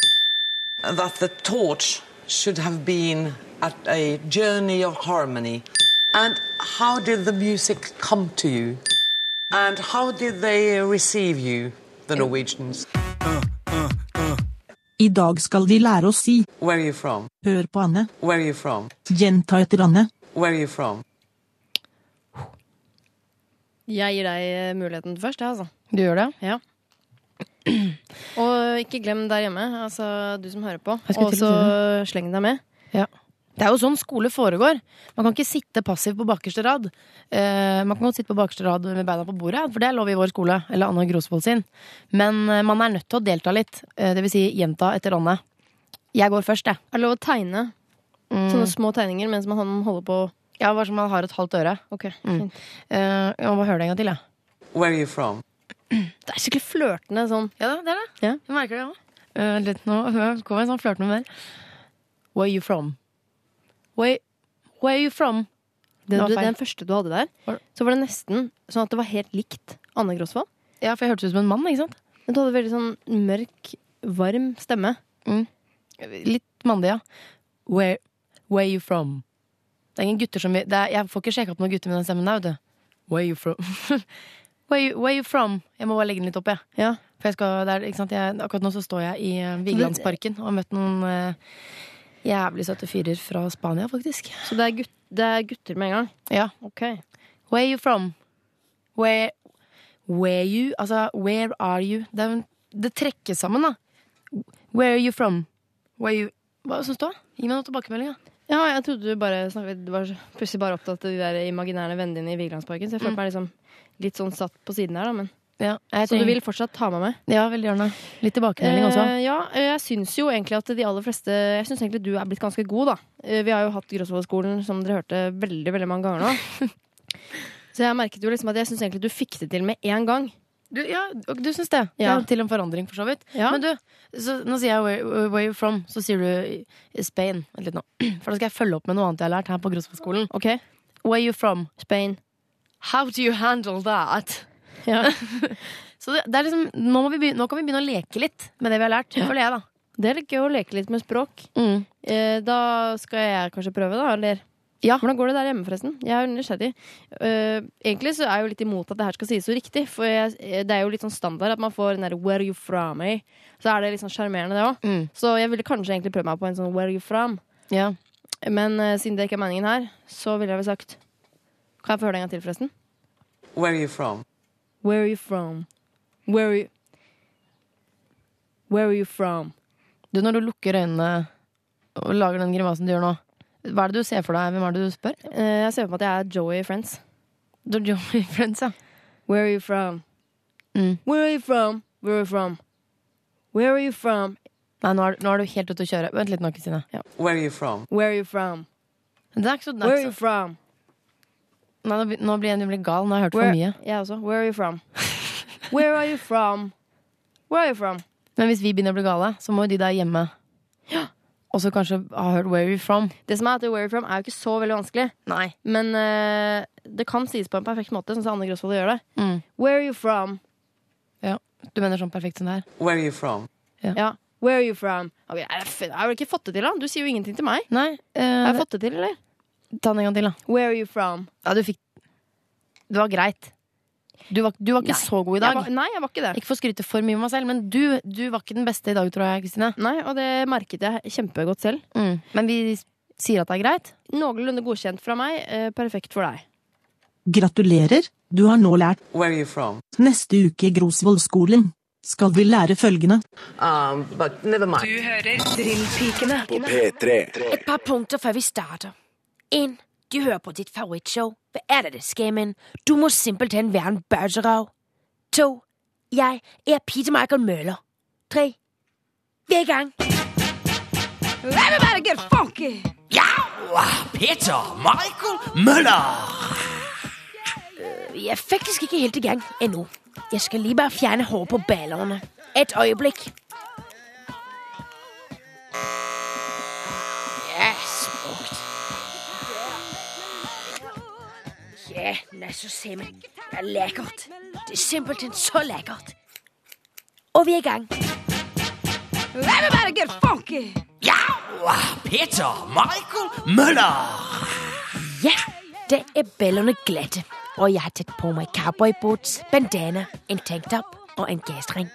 That the torch should have been at a journey of harmony. And how did the music come to you? And how did they receive you, the Norwegians? I dag skal de lære å si Where are you from? Hør på Anne. Where are you from? Gjenta etter Anne. Where are you from? Jeg gir deg eh, muligheten først, jeg, altså. Du gjør det? Ja. Og ikke glem der hjemme, altså du som hører på. Og så sleng deg med. Ja. Det er jo sånn skole foregår. Man kan ikke sitte passiv på bakerste rad. Eh, man kan godt sitte på bakerste rad med beina på bordet, for det er lov i vår skole. Eller Anne Grosvold sin. Men eh, man er nødt til å delta litt. Eh, det vil si gjenta etter Anne. Jeg går først, jeg. Er det lov å tegne? Mm. Sånne små tegninger mens man holder på Ja, bare som man har et halvt øre. Ok, Mm. fint. Eh, jeg må bare høre det en gang til, jeg. Where are you from? Det er skikkelig flørtende sånn. Ja, det er det. Ja. Jeg merker det òg. Uh, litt nå kommer en sånn flørtende mer. Where are you from? Where, where you from? Den, du, den første du hadde der, så var det nesten sånn at det var helt likt Anne Grosvold. Ja, for jeg hørtes ut som en mann, ikke sant? Men du hadde veldig sånn mørk, varm stemme. Mm. Litt mandig, ja. Where, where you from? Det er ingen gutter som vi, er, Jeg får ikke sjekka opp noen gutter med den stemmen der, vet du. Where you from? where, you, where you from? Jeg må bare legge den litt opp, jeg. Ja. For jeg skal, det er, ikke sant? Jeg, akkurat nå så står jeg i eh, Vigelandsparken og har møtt noen eh, jævlig søte fyrer fra Spania, faktisk. Så det er, gut, det er gutter med en gang? Ja. Ok. Where you from? Where, where you Altså, where are you? Det, er, det trekkes sammen, da. Where are you from? Where you Hva syns du? Gi meg noen tilbakemeldinger. Ja, jeg trodde du bare snakket Du var plutselig bare opptatt av de der imaginære vennene dine i Vigelandsparken, så jeg følte Mm. meg liksom litt sånn satt på siden her, da, men Ja, Så du vil fortsatt ta meg med? Ja, veldig gjerne. Litt tilbakemelding også. Eh, ja, jeg syns jo egentlig at de aller fleste Jeg syns egentlig du er blitt ganske god, da. Eh, vi har jo hatt Grosvollskolen, som dere hørte, veldig veldig mange ganger nå. Så jeg merket jo liksom at jeg syns egentlig du fikk det til med én gang. Du, ja, du syns det? Ja. Det er til en forandring, for så vidt. Ja. Men du, så, nå sier jeg where, where you from, så sier du eh, Spain. Vent litt nå. For da skal jeg følge opp med noe annet jeg har lært her på Grosvollskolen. Okay. Where you from? Spain. How do you handle that? Ja. så det, det er liksom, nå, må vi begynne, nå kan vi begynne å leke litt med det vi har lært, føler jeg, da. Det er litt gøy å leke litt med språk. Mm. Eh, da skal jeg kanskje prøve, da, eller? Ja. Hvordan går det der hjemme, forresten? Jeg er nysgjerrig. Uh, egentlig så er jeg jo litt imot at det her skal sies så riktig, for jeg, eh, det er jo litt sånn standard at man får den der 'where are you from'? Eh? Så er det litt sånn sjarmerende, det òg. Mm. Så jeg ville kanskje egentlig prøve meg på en sånn 'where are you from'? Ja. Men uh, siden det ikke er meningen her, så ville jeg vel sagt Kan jeg få høre det en gang til, forresten? Where are you from? Where are you from? Where are you Where are you from? Du, når du lukker øynene og lager den grimasen du gjør nå, hva er det du ser for deg? Hvem er det du spør? Eh, jeg ser for meg at jeg er Joey Friends. Du er Joey Friends, ja. Where are you from? Mm. Where are you from? Where are you from? Where are you from? Nei, nå er, nå er du helt ute å kjøre. Vent litt nå, Kristine. Where are you from? Where are you from? Det er ikke så, det Where er are you from? Nei, nå, blir- nå blir jeg gal. Nå har jeg hørt Where, for mye. Jeg også. Where are you from? Where are you from? Where are you from? Men hvis vi begynner å bli gale, så må jo de der hjemme også kanskje ha hørt 'Where are you from'. Det som er at Where are you from er jo ikke så veldig vanskelig. Nei. Men uh, det kan sies på en perfekt måte, sånn som Anne Grosvold gjør det. Mm. Where are you from? Ja. Du mener sånn perfekt som det her? Where are you from? Ja. Where are you from? Ok, jeg jeg har vel ikke fått det til, da? Du sier jo ingenting til meg. Nei. Jeg Har jeg fått det til, eller? Ta den en gang til, da. Where are you from? Ja, du fikk Det var greit. Du var, du var ikke Nei. så god i dag. Jeg var, nei, jeg var ikke det. Ikke for å skryte for mye av meg selv, men du, du var ikke den beste i dag, tror jeg, Kristine. Nei, og det merket jeg kjempegodt selv. Mm. Men vi sier at det er greit. Noenlunde godkjent fra meg. Eh, perfekt for deg. Gratulerer, du har nå lært Where are you from? neste uke i Grosvollskolen. Skal vi lære følgende. Um, but never mind. Du hører Drillpikene. På P3. Et par punkter før vi starter. En. Du hører på ditt favorittshow. Hva er det det skal, men? Du må simpelthen være en bøserav. To. Jeg er Peter Michael Møller. Tre. Vi er i gang. Everybody get funky! Ja, Peter Michael Møller. Jeg er faktisk ikke helt i gang endnu. Jeg skal lige bare fjerne håret på ballerne. Et øjeblik. Ja, nei, så se mig. Det er lekkert. Det er simpelthen så lekkert. Og vi er i gang. Everybody get funky! Ja, Peter Michael Møller. Ja, det er bellene glatte. Og jeg har tatt på meg cowboyboots, bandana, en tanktop og en gasring.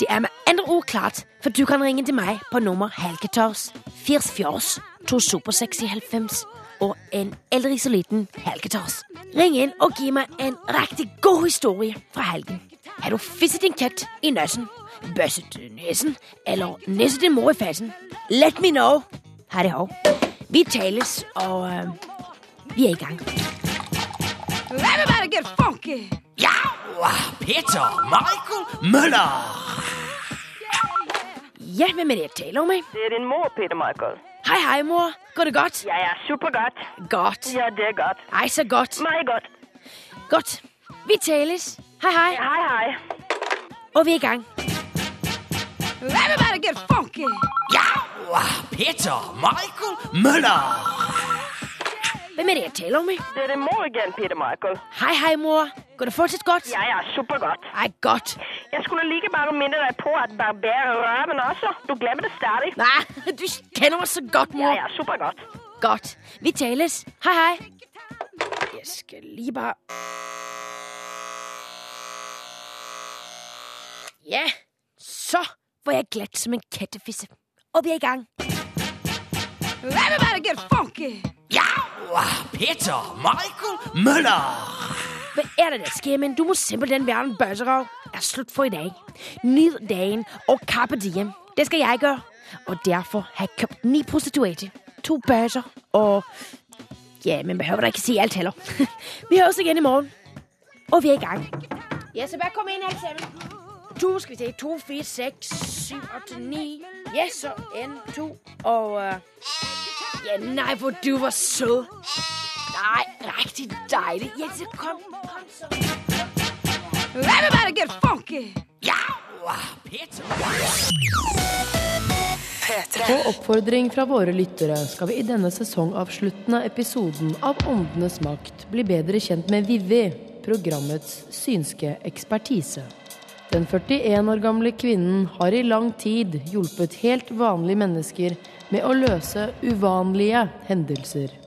Det er med andre ord klart, for du kan ringe til meg på nummer Halketors 80 fjors 2 super 96 og en aldri så liten Halketors. Ring inn og gi meg en riktig god historie fra Halken. Har du fisset din katt i nøssen, bøsset nesen eller nisset din mor i fassen? Let me know. Ha det hov. Vi tales, og uh, vi er i gang. Everybody get funky! Ja, Peter Michael Møller. Ja, hvem er det, jeg taler med? Det er din mor, Peter Michael. Hej, hei, mor. Går det godt? Ja, ja, super godt. Godt. Ja, det er godt. Ej, så godt. Meget godt. Godt. Vi tales. Hei, hei. Ja, hei, hei. Og vi er i gang. Everybody get funky! Ja! Peter Michael Møller. Hvem er det, jeg taler med? Det er mor igjen, Peter Michael. Hei, hei, mor. Går det fortsatt godt? Ja, ja, supergodt. Hei, godt. Jeg skulle like bare minne deg på at barbere røven også. Du glemmer det stadig. Nei, du kender meg så godt, mor. Ja, ja, supergodt. Godt. Vi tales. Hei, hei. Jeg skal lige bare... Ja, så var jeg glatt som en kattefisse. Og vi er i gang. Everybody get funky! Ja! Peter Michael Møller. Hvad er det, der sker, men du må simpelthen være en bøsserov. Er slut for i dag. Nyd dagen og carpe diem. Det skal jeg gjøre. Og derfor har jeg kjøpt ni prostituerte, to bøsser og... Ja, men behøver da ikke sige alt heller. vi høres igjen i morgen. Og vi er i gang. Ja, så bare kom inn, alle sammen. To, skal vi se. To, fire, seks, syv, åtte, ni. Ja, så en, to. Og... Uh... Ja, nei, for du var sød. Nej, rigtig dejligt. Jens, kom, kom så. Everybody get funky! På oppfordring fra våre lyttere skal vi i denne sesongavsluttende episoden av Åndenes makt bli bedre kjent med Vivi, programmets synske ekspertise. Den 41 år gamle kvinnen har i lang tid hjulpet helt vanlige mennesker med å løse uvanlige hendelser.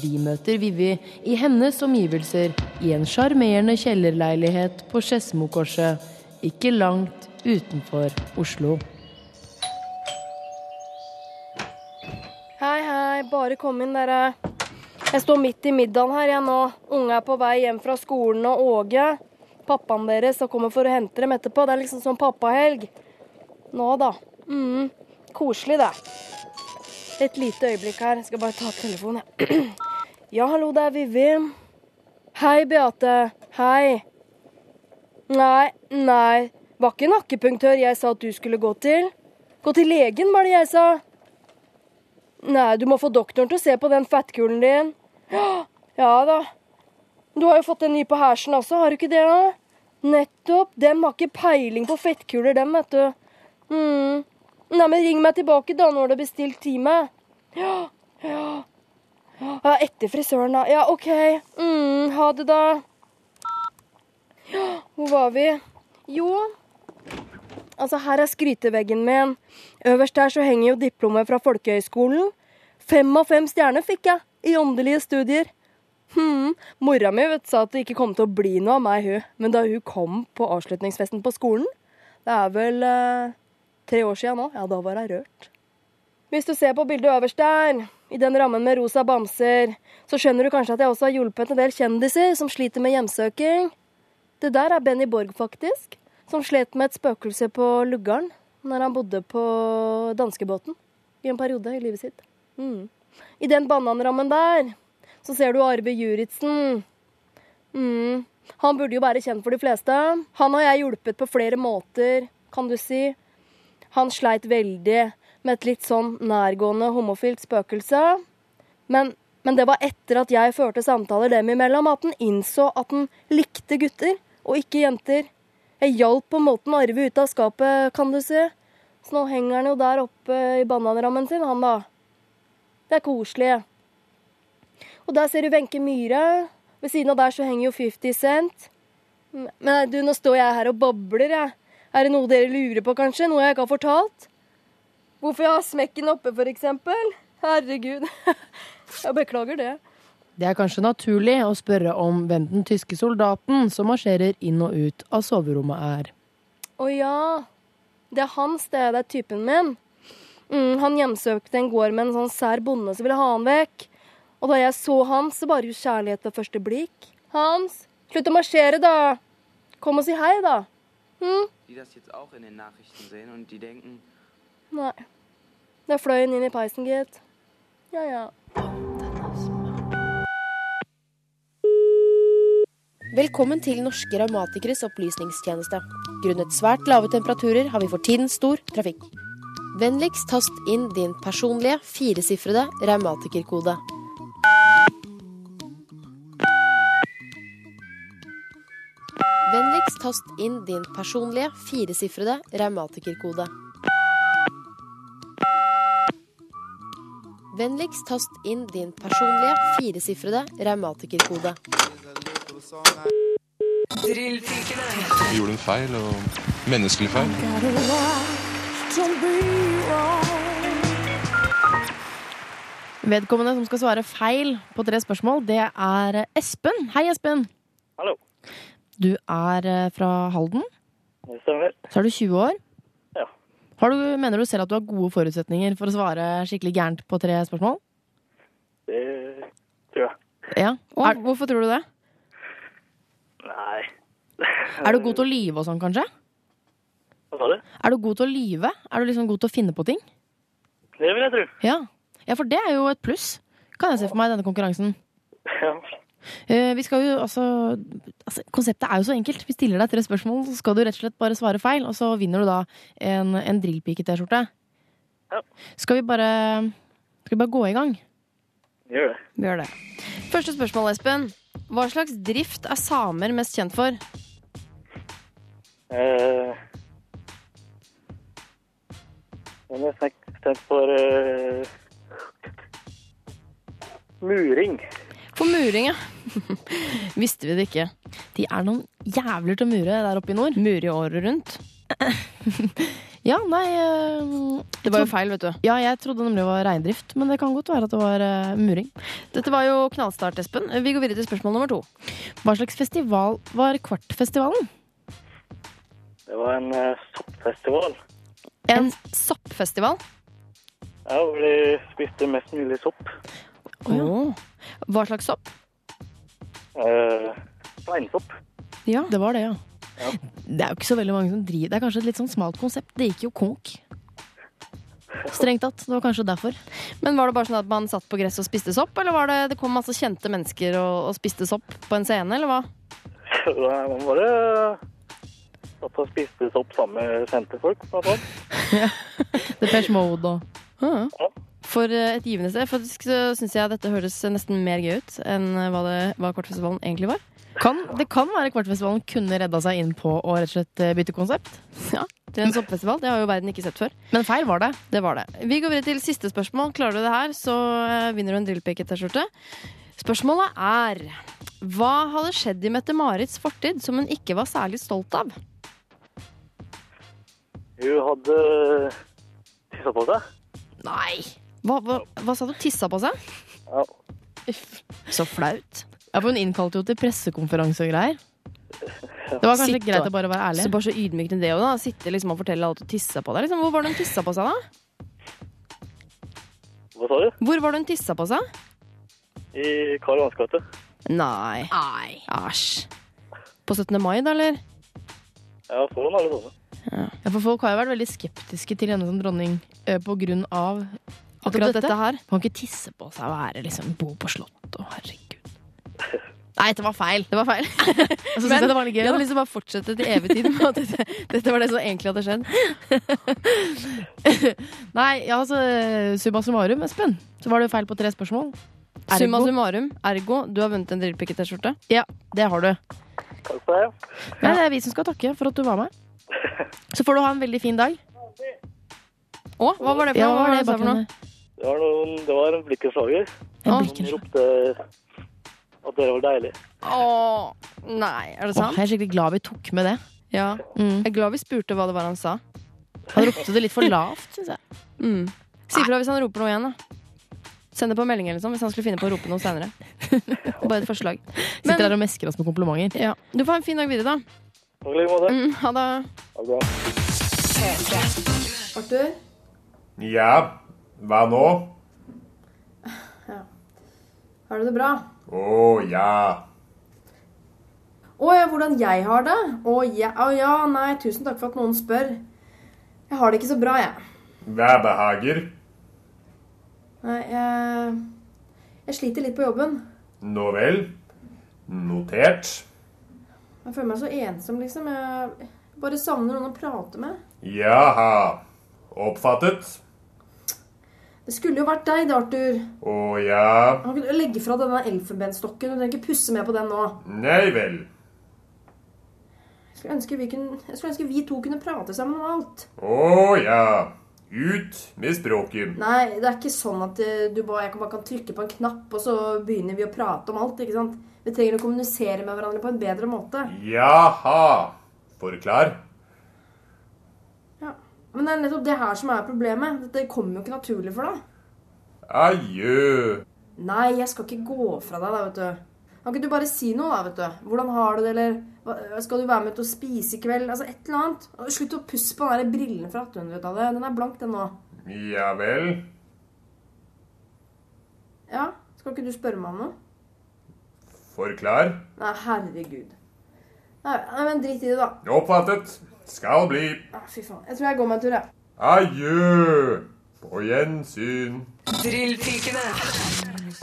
Vi møter Vivi i hennes omgivelser i en sjarmerende kjellerleilighet på Skedsmokorset, ikke langt utenfor Oslo. Hei, hei. Bare kom inn, dere. Jeg står midt i middagen her jeg nå. Unge er på vei hjem fra skolen, og Åge, pappaen deres, har kommer for å hente dem etterpå. Det er liksom sånn pappahelg. Nå, da. Mm, koselig, det. Et lite øyeblikk her. Jeg skal bare ta telefonen, jeg. Ja, hallo, det er Vivim. Hei, Beate. Hei. Nei, nei. Var ikke nakkepunktør jeg sa at du skulle gå til. Gå til legen, var det jeg sa. Nei, du må få doktoren til å se på den fettkulen din. Ja da. Du har jo fått en ny på hersen også, har du ikke det? da? Nettopp. Dem har ikke peiling på fettkuler, dem, vet du. Mm. Nei, men ring meg tilbake da når du har bestilt time. Ja, ja. Ja, etter frisøren, da. Ja, OK. Mm, ha det, da. Ja, hvor var vi? Jo, altså her er skryteveggen min. Øverst der så henger jo diplomet fra folkehøyskolen. Fem av fem stjerner fikk jeg i åndelige studier. Hm, Mora mi vet, sa at det ikke kom til å bli noe av meg, hun. Men da hun kom på avslutningsfesten på skolen, det er vel eh, tre år siden nå, ja, da var hun rørt. Hvis du ser på bildet øverst der, i den rammen med rosa bamser, så skjønner du kanskje at jeg også har hjulpet en del kjendiser som sliter med hjemsøking. Det der er Benny Borg, faktisk, som slet med et spøkelse på Luggarden når han bodde på danskebåten i en periode i livet sitt. Mm. I den bananrammen der så ser du Arve Juritzen. Mm. Han burde jo være kjent for de fleste. Han har jeg hjulpet på flere måter, kan du si. Han sleit veldig med et litt sånn nærgående homofilt spøkelse. Men, men det var etter at jeg førte samtaler dem imellom, at han innså at han likte gutter og ikke jenter. Jeg hjalp på en måte Arve ut av skapet, kan du si. Så nå henger han jo der oppe i bananrammen sin, han da. Det er koselig. Og der ser du Wenche Myhre. Ved siden av der så henger jo 50 Cent. Men du, nå står jeg her og babler, jeg. Er det noe dere lurer på, kanskje? Noe jeg ikke har fortalt? Hvorfor jeg har smekken oppe, eksempel? Herregud. Jeg beklager det. Det er kanskje naturlig å spørre om hvem den tyske soldaten som marsjerer inn og ut av soverommet er. Å ja. Det er hans, det. Det er typen min. Mm, han hjemsøkte en gård med en sånn sær bonde som ville ha han vekk. Og da jeg så Hans, så var jo kjærlighet ved første blikk. Hans, slutt å marsjere, da. Kom og si hei, da. Hm? die das jetzt auch in den Nachrichten sehen und die denken, Nei. Det fløy han inn i peisen, gitt. Ja, ja. Velkommen til Norske Revmatikeres opplysningstjeneste. Grunnet svært lave temperaturer har vi for tiden stor trafikk. Vennligst tast inn din personlige firesifrede revmatikerkode. Tast inn din personlige firesifrede revmatikerkode. Vennligst tast inn din personlige firesifrede revmatikerkode. Vi gjorde en feil, og menneskelig feil. Vedkommende som skal svare feil på tre spørsmål, det er Espen. Hei, Espen. Hallo. Du er eh, fra Halden. Det stemmer. Så er du 20 år. Ja. Har du, mener du selv at du har gode forutsetninger for å svare skikkelig gærent på tre spørsmål? Det tror jeg. Ja. Er, hvorfor tror du det? Nei. er du god til å lyve og sånn, kanskje? Hva sa du? Er du god til å lyve? Er du liksom god til å finne på ting? Det vil jeg tro. Ja. ja, for det er jo et pluss, kan jeg se for meg i denne konkurransen. Ja. Eh, vi skal jo altså, altså Konseptet er jo så enkelt. Vi stiller deg tre spørsmål, så skal du rett og slett bare svare feil, og så vinner du da en, en drillpike-T-skjorte. Ja. Skal vi bare Skal vi bare gå i gang? Gjør det. Vi gjør det. Første spørsmål, Espen. Hva slags drift er samer mest kjent for? Eh, jeg er mest kjent for eh, muring. For muring, ja. Visste vi det ikke. De er noen jævler til å mure der oppe i nord. Mure året rundt. ja, nei eh, Det var jo feil, vet du. Ja, jeg trodde nemlig det var reindrift, men det kan godt være at det var eh, muring. Dette var jo knallstart, Espen. Vi går videre til spørsmål nummer to. Hva slags festival var Kvartfestivalen? Det var en uh, soppfestival. En soppfestival? Ja, hvor de spiste mest mulig sopp. Åh. Hva slags sopp? Eh, Steinsopp. Ja. Det var det, ja. Det er jo ikke så veldig mange som driver Det er kanskje et litt sånn smalt konsept. Det gikk jo konk. Strengt tatt. Det var kanskje derfor. Men var det bare sånn at man satt på gress og spiste sopp, eller var det, det kom masse kjente mennesker og, og spiste sopp på en scene, eller hva? Nei, Man bare satt og spiste sopp sammen med kjente folk. blant annet. Depeche Mode og For eh, et givende sted. Faktisk så syns jeg dette høres nesten mer gøy ut enn eh, hva, det, hva Kvartfestivalen egentlig var. Kan, det kan være Kvartfestivalen kunne redda seg inn på å rett og slett eh, bytte konsept. Ja, til en soppfestival. Det har jo verden ikke sett før. Men feil var det. Det var det. Vi går videre til siste spørsmål. Klarer du det her, så vinner du en drillpeke-T-skjorte. Spørsmålet er Hva hadde skjedd i Mette-Marits fortid som hun ikke var særlig stolt av? Hun hadde tissa på seg. Nei! Hva, hva, hva sa du? Tissa på seg? Ja. Så flaut. Ja, for Hun innkalte jo til pressekonferanse og greier. Det var kanskje Sitt, greit å bare være ærlig. Så bare så ydmykende det òg, da. Sitte liksom og fortelle alt og tisse på deg. Liksom. Hvor var det hun tissa på seg, da? Hva sa du? Hvor var det hun tissa på seg? I Karl Johans gate. Nei. Æsj. På 17. mai, da, eller? Ja, foran alle sånne. Ja, for Folk har jo vært veldig skeptiske til henne som dronning eh, på grunn av Akkurat dette her. Man kan ikke tisse på seg og være liksom bo på slott og herregud. Nei, det var feil. Det var feil. altså, Men det var litt gøy. Jeg hadde lyst til å bare fortsette til evig tid med at dette, dette var det som egentlig hadde skjedd. Nei, ja, altså summa summarum, Espen, så var det feil på tre spørsmål. Ergo- Summa summarum, ergo, du har vunnet en drillpikke-T-skjorte. Ja, det har du. Takk for det. Nei, det er vi som skal takke for at du var med. Så får du ha en veldig fin dag. Å, hva var det for Ja, noe? hva var Hva det var noe? bakgrunnen? Det var, noen, det var en blikkenslager. En ropte at dere var deilig. Å, nei, er det Åh, sant? jeg er skikkelig glad vi tok med det. Ja. Mm. Jeg er glad vi spurte hva det var han sa. Han ropte det litt for lavt, syns jeg. Mm. Si ifra hvis han roper noe igjen, da. Send det på melding eller sånn, hvis han skulle finne på å rope noe senere. Bare et forslag. Sitter der og mesker oss med komplimenter. Ja. Du får ha en fin dag videre, da. Takk i like måte. Mm, ha det. Ha det bra. Arthur? Ja, hva nå? Har du det bra? Å ja. Å ja, hvordan jeg har det? Å ja, å ja, nei, tusen takk for at noen spør. Jeg har det ikke så bra, jeg. Hva behager? Nei, jeg Jeg sliter litt på jobben. Nå vel. Notert. Jeg føler meg så ensom, liksom. Jeg bare savner noen å prate med. Jaha. Oppfattet. Det skulle jo vært deg, da, Arthur. Å ja. Han kunne legge fra denne elfenbenstokken? Du trenger ikke pusse mer på den nå. Nei vel. skulle ønske vi, kunne, jeg skulle ønske vi to kunne prate sammen om alt. Å ja. Ut med språket. Nei, det er ikke sånn at eh, du bare, jeg bare kan trykke på en knapp, og så begynner vi å prate om alt. ikke sant? Vi trenger å kommunisere med hverandre på en bedre måte. Jaha. Forklar. Men det er nettopp det her som er problemet. Dette kommer jo ikke naturlig for deg. Adjø. Nei, jeg skal ikke gå fra deg, da, vet du. Kan ikke du bare si noe, da, vet du? Hvordan har du det, eller skal du være med til å spise i kveld? Altså, et eller annet. Slutt å pusse på den der brillen fra 1800-tallet. Den er blank, den nå. Ja vel. Ja, skal ikke du spørre meg om noe? Forklar. Nei, herregud. Nei, nei, men drit i det, da. Oppfattet. Skal bli. Ah, Fy faen. Jeg tror jeg går meg en tur, jeg. Adjø. På gjensyn. Drillpikene.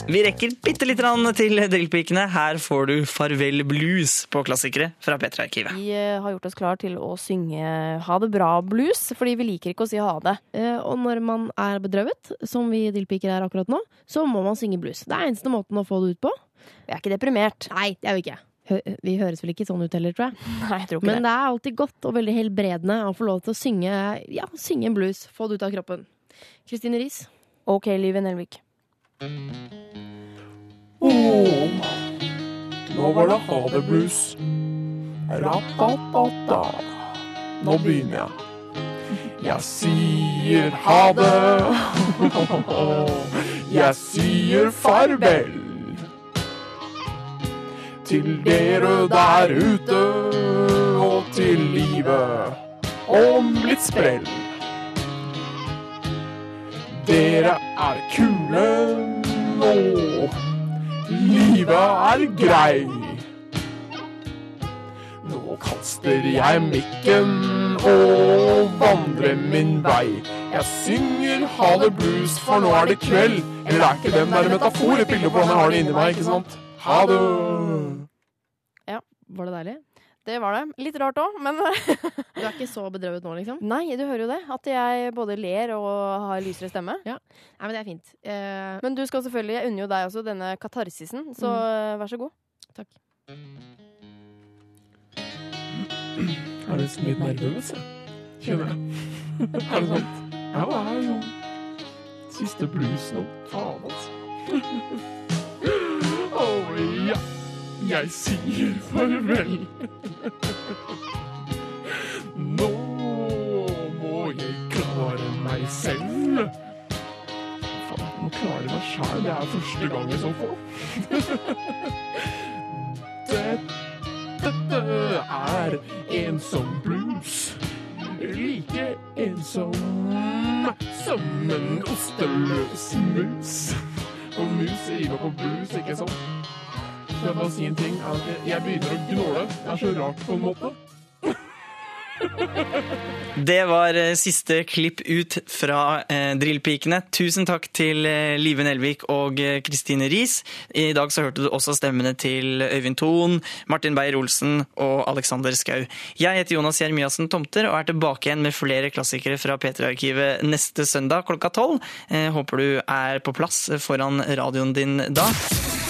Vi rekker bitte litt grann til Drillpikene. Her får du Farvel blues på klassikere fra P3-arkivet. Vi eh, har gjort oss klar til å synge Ha det bra-blues, fordi vi liker ikke å si ha det. Eh, Og når man er bedrøvet, som vi drillpiker er akkurat nå, så må man synge blues. Det er eneste måten å få det ut på. Vi er ikke deprimert. Nei, det er vi ikke. Vi høres vel ikke sånn ut heller, tror jeg. Nei, jeg tror ikke Men det. det er alltid godt og veldig helbredende å få lov til å synge, ja, synge en blues. Få det ut av kroppen. Kristine Riis. OK, Live Nelvik. Åh, nå var det ha det blues. Ra-ba-ba-da. Nå begynner jeg. Jeg sier ha det. Jeg sier farvel. Til dere der ute, og til livet om litt sprell. Dere er kule nå. Livet er grei. Nå kaster jeg mikken og vandrer min vei. Jeg synger ha det blues, for nå er det kveld. Eller er ikke den der metafor? Jeg har det inni meg, ikke sant? Ha det. Var det deilig? Det var det. Litt rart òg, men Du er ikke så bedrøvet nå, liksom? Nei, du hører jo det. At jeg både ler og har lysere stemme. Ja, Nei, men det er fint. Eh, Men du skal selvfølgelig, jeg unner jo deg også denne katarsisen, så Mm. vær så god. Takk. Jeg du så litt nervøs, jeg. Kjenner jeg. Er det sant? Ja, det er jo siste blues nå. Faen, altså. Oh, ja. Jeg sier farvel. Nå må jeg klare meg selv. Faen, jeg må klare meg sjæl. Det er første gang i så fall. Dette er ensom blues. Like ensom som en osteløs mus. Og mus rimer på blues, ikke sant? Bare si en ting? Jeg begynner å gnåle. Det er så rart på en måte. Det var eh, siste klipp ut fra eh, Drillpikene. Tusen takk til eh, Live Nelvik og Kristine Riis. I dag så hørte du også stemmene til Øyvind Thon, Martin Beyer-Olsen og Alexander Skau. Jeg heter Jonas Jeremiassen Tomter og er tilbake igjen med flere klassikere fra P3-arkivet neste søndag klokka tolv. Håper du er på plass foran radioen din da.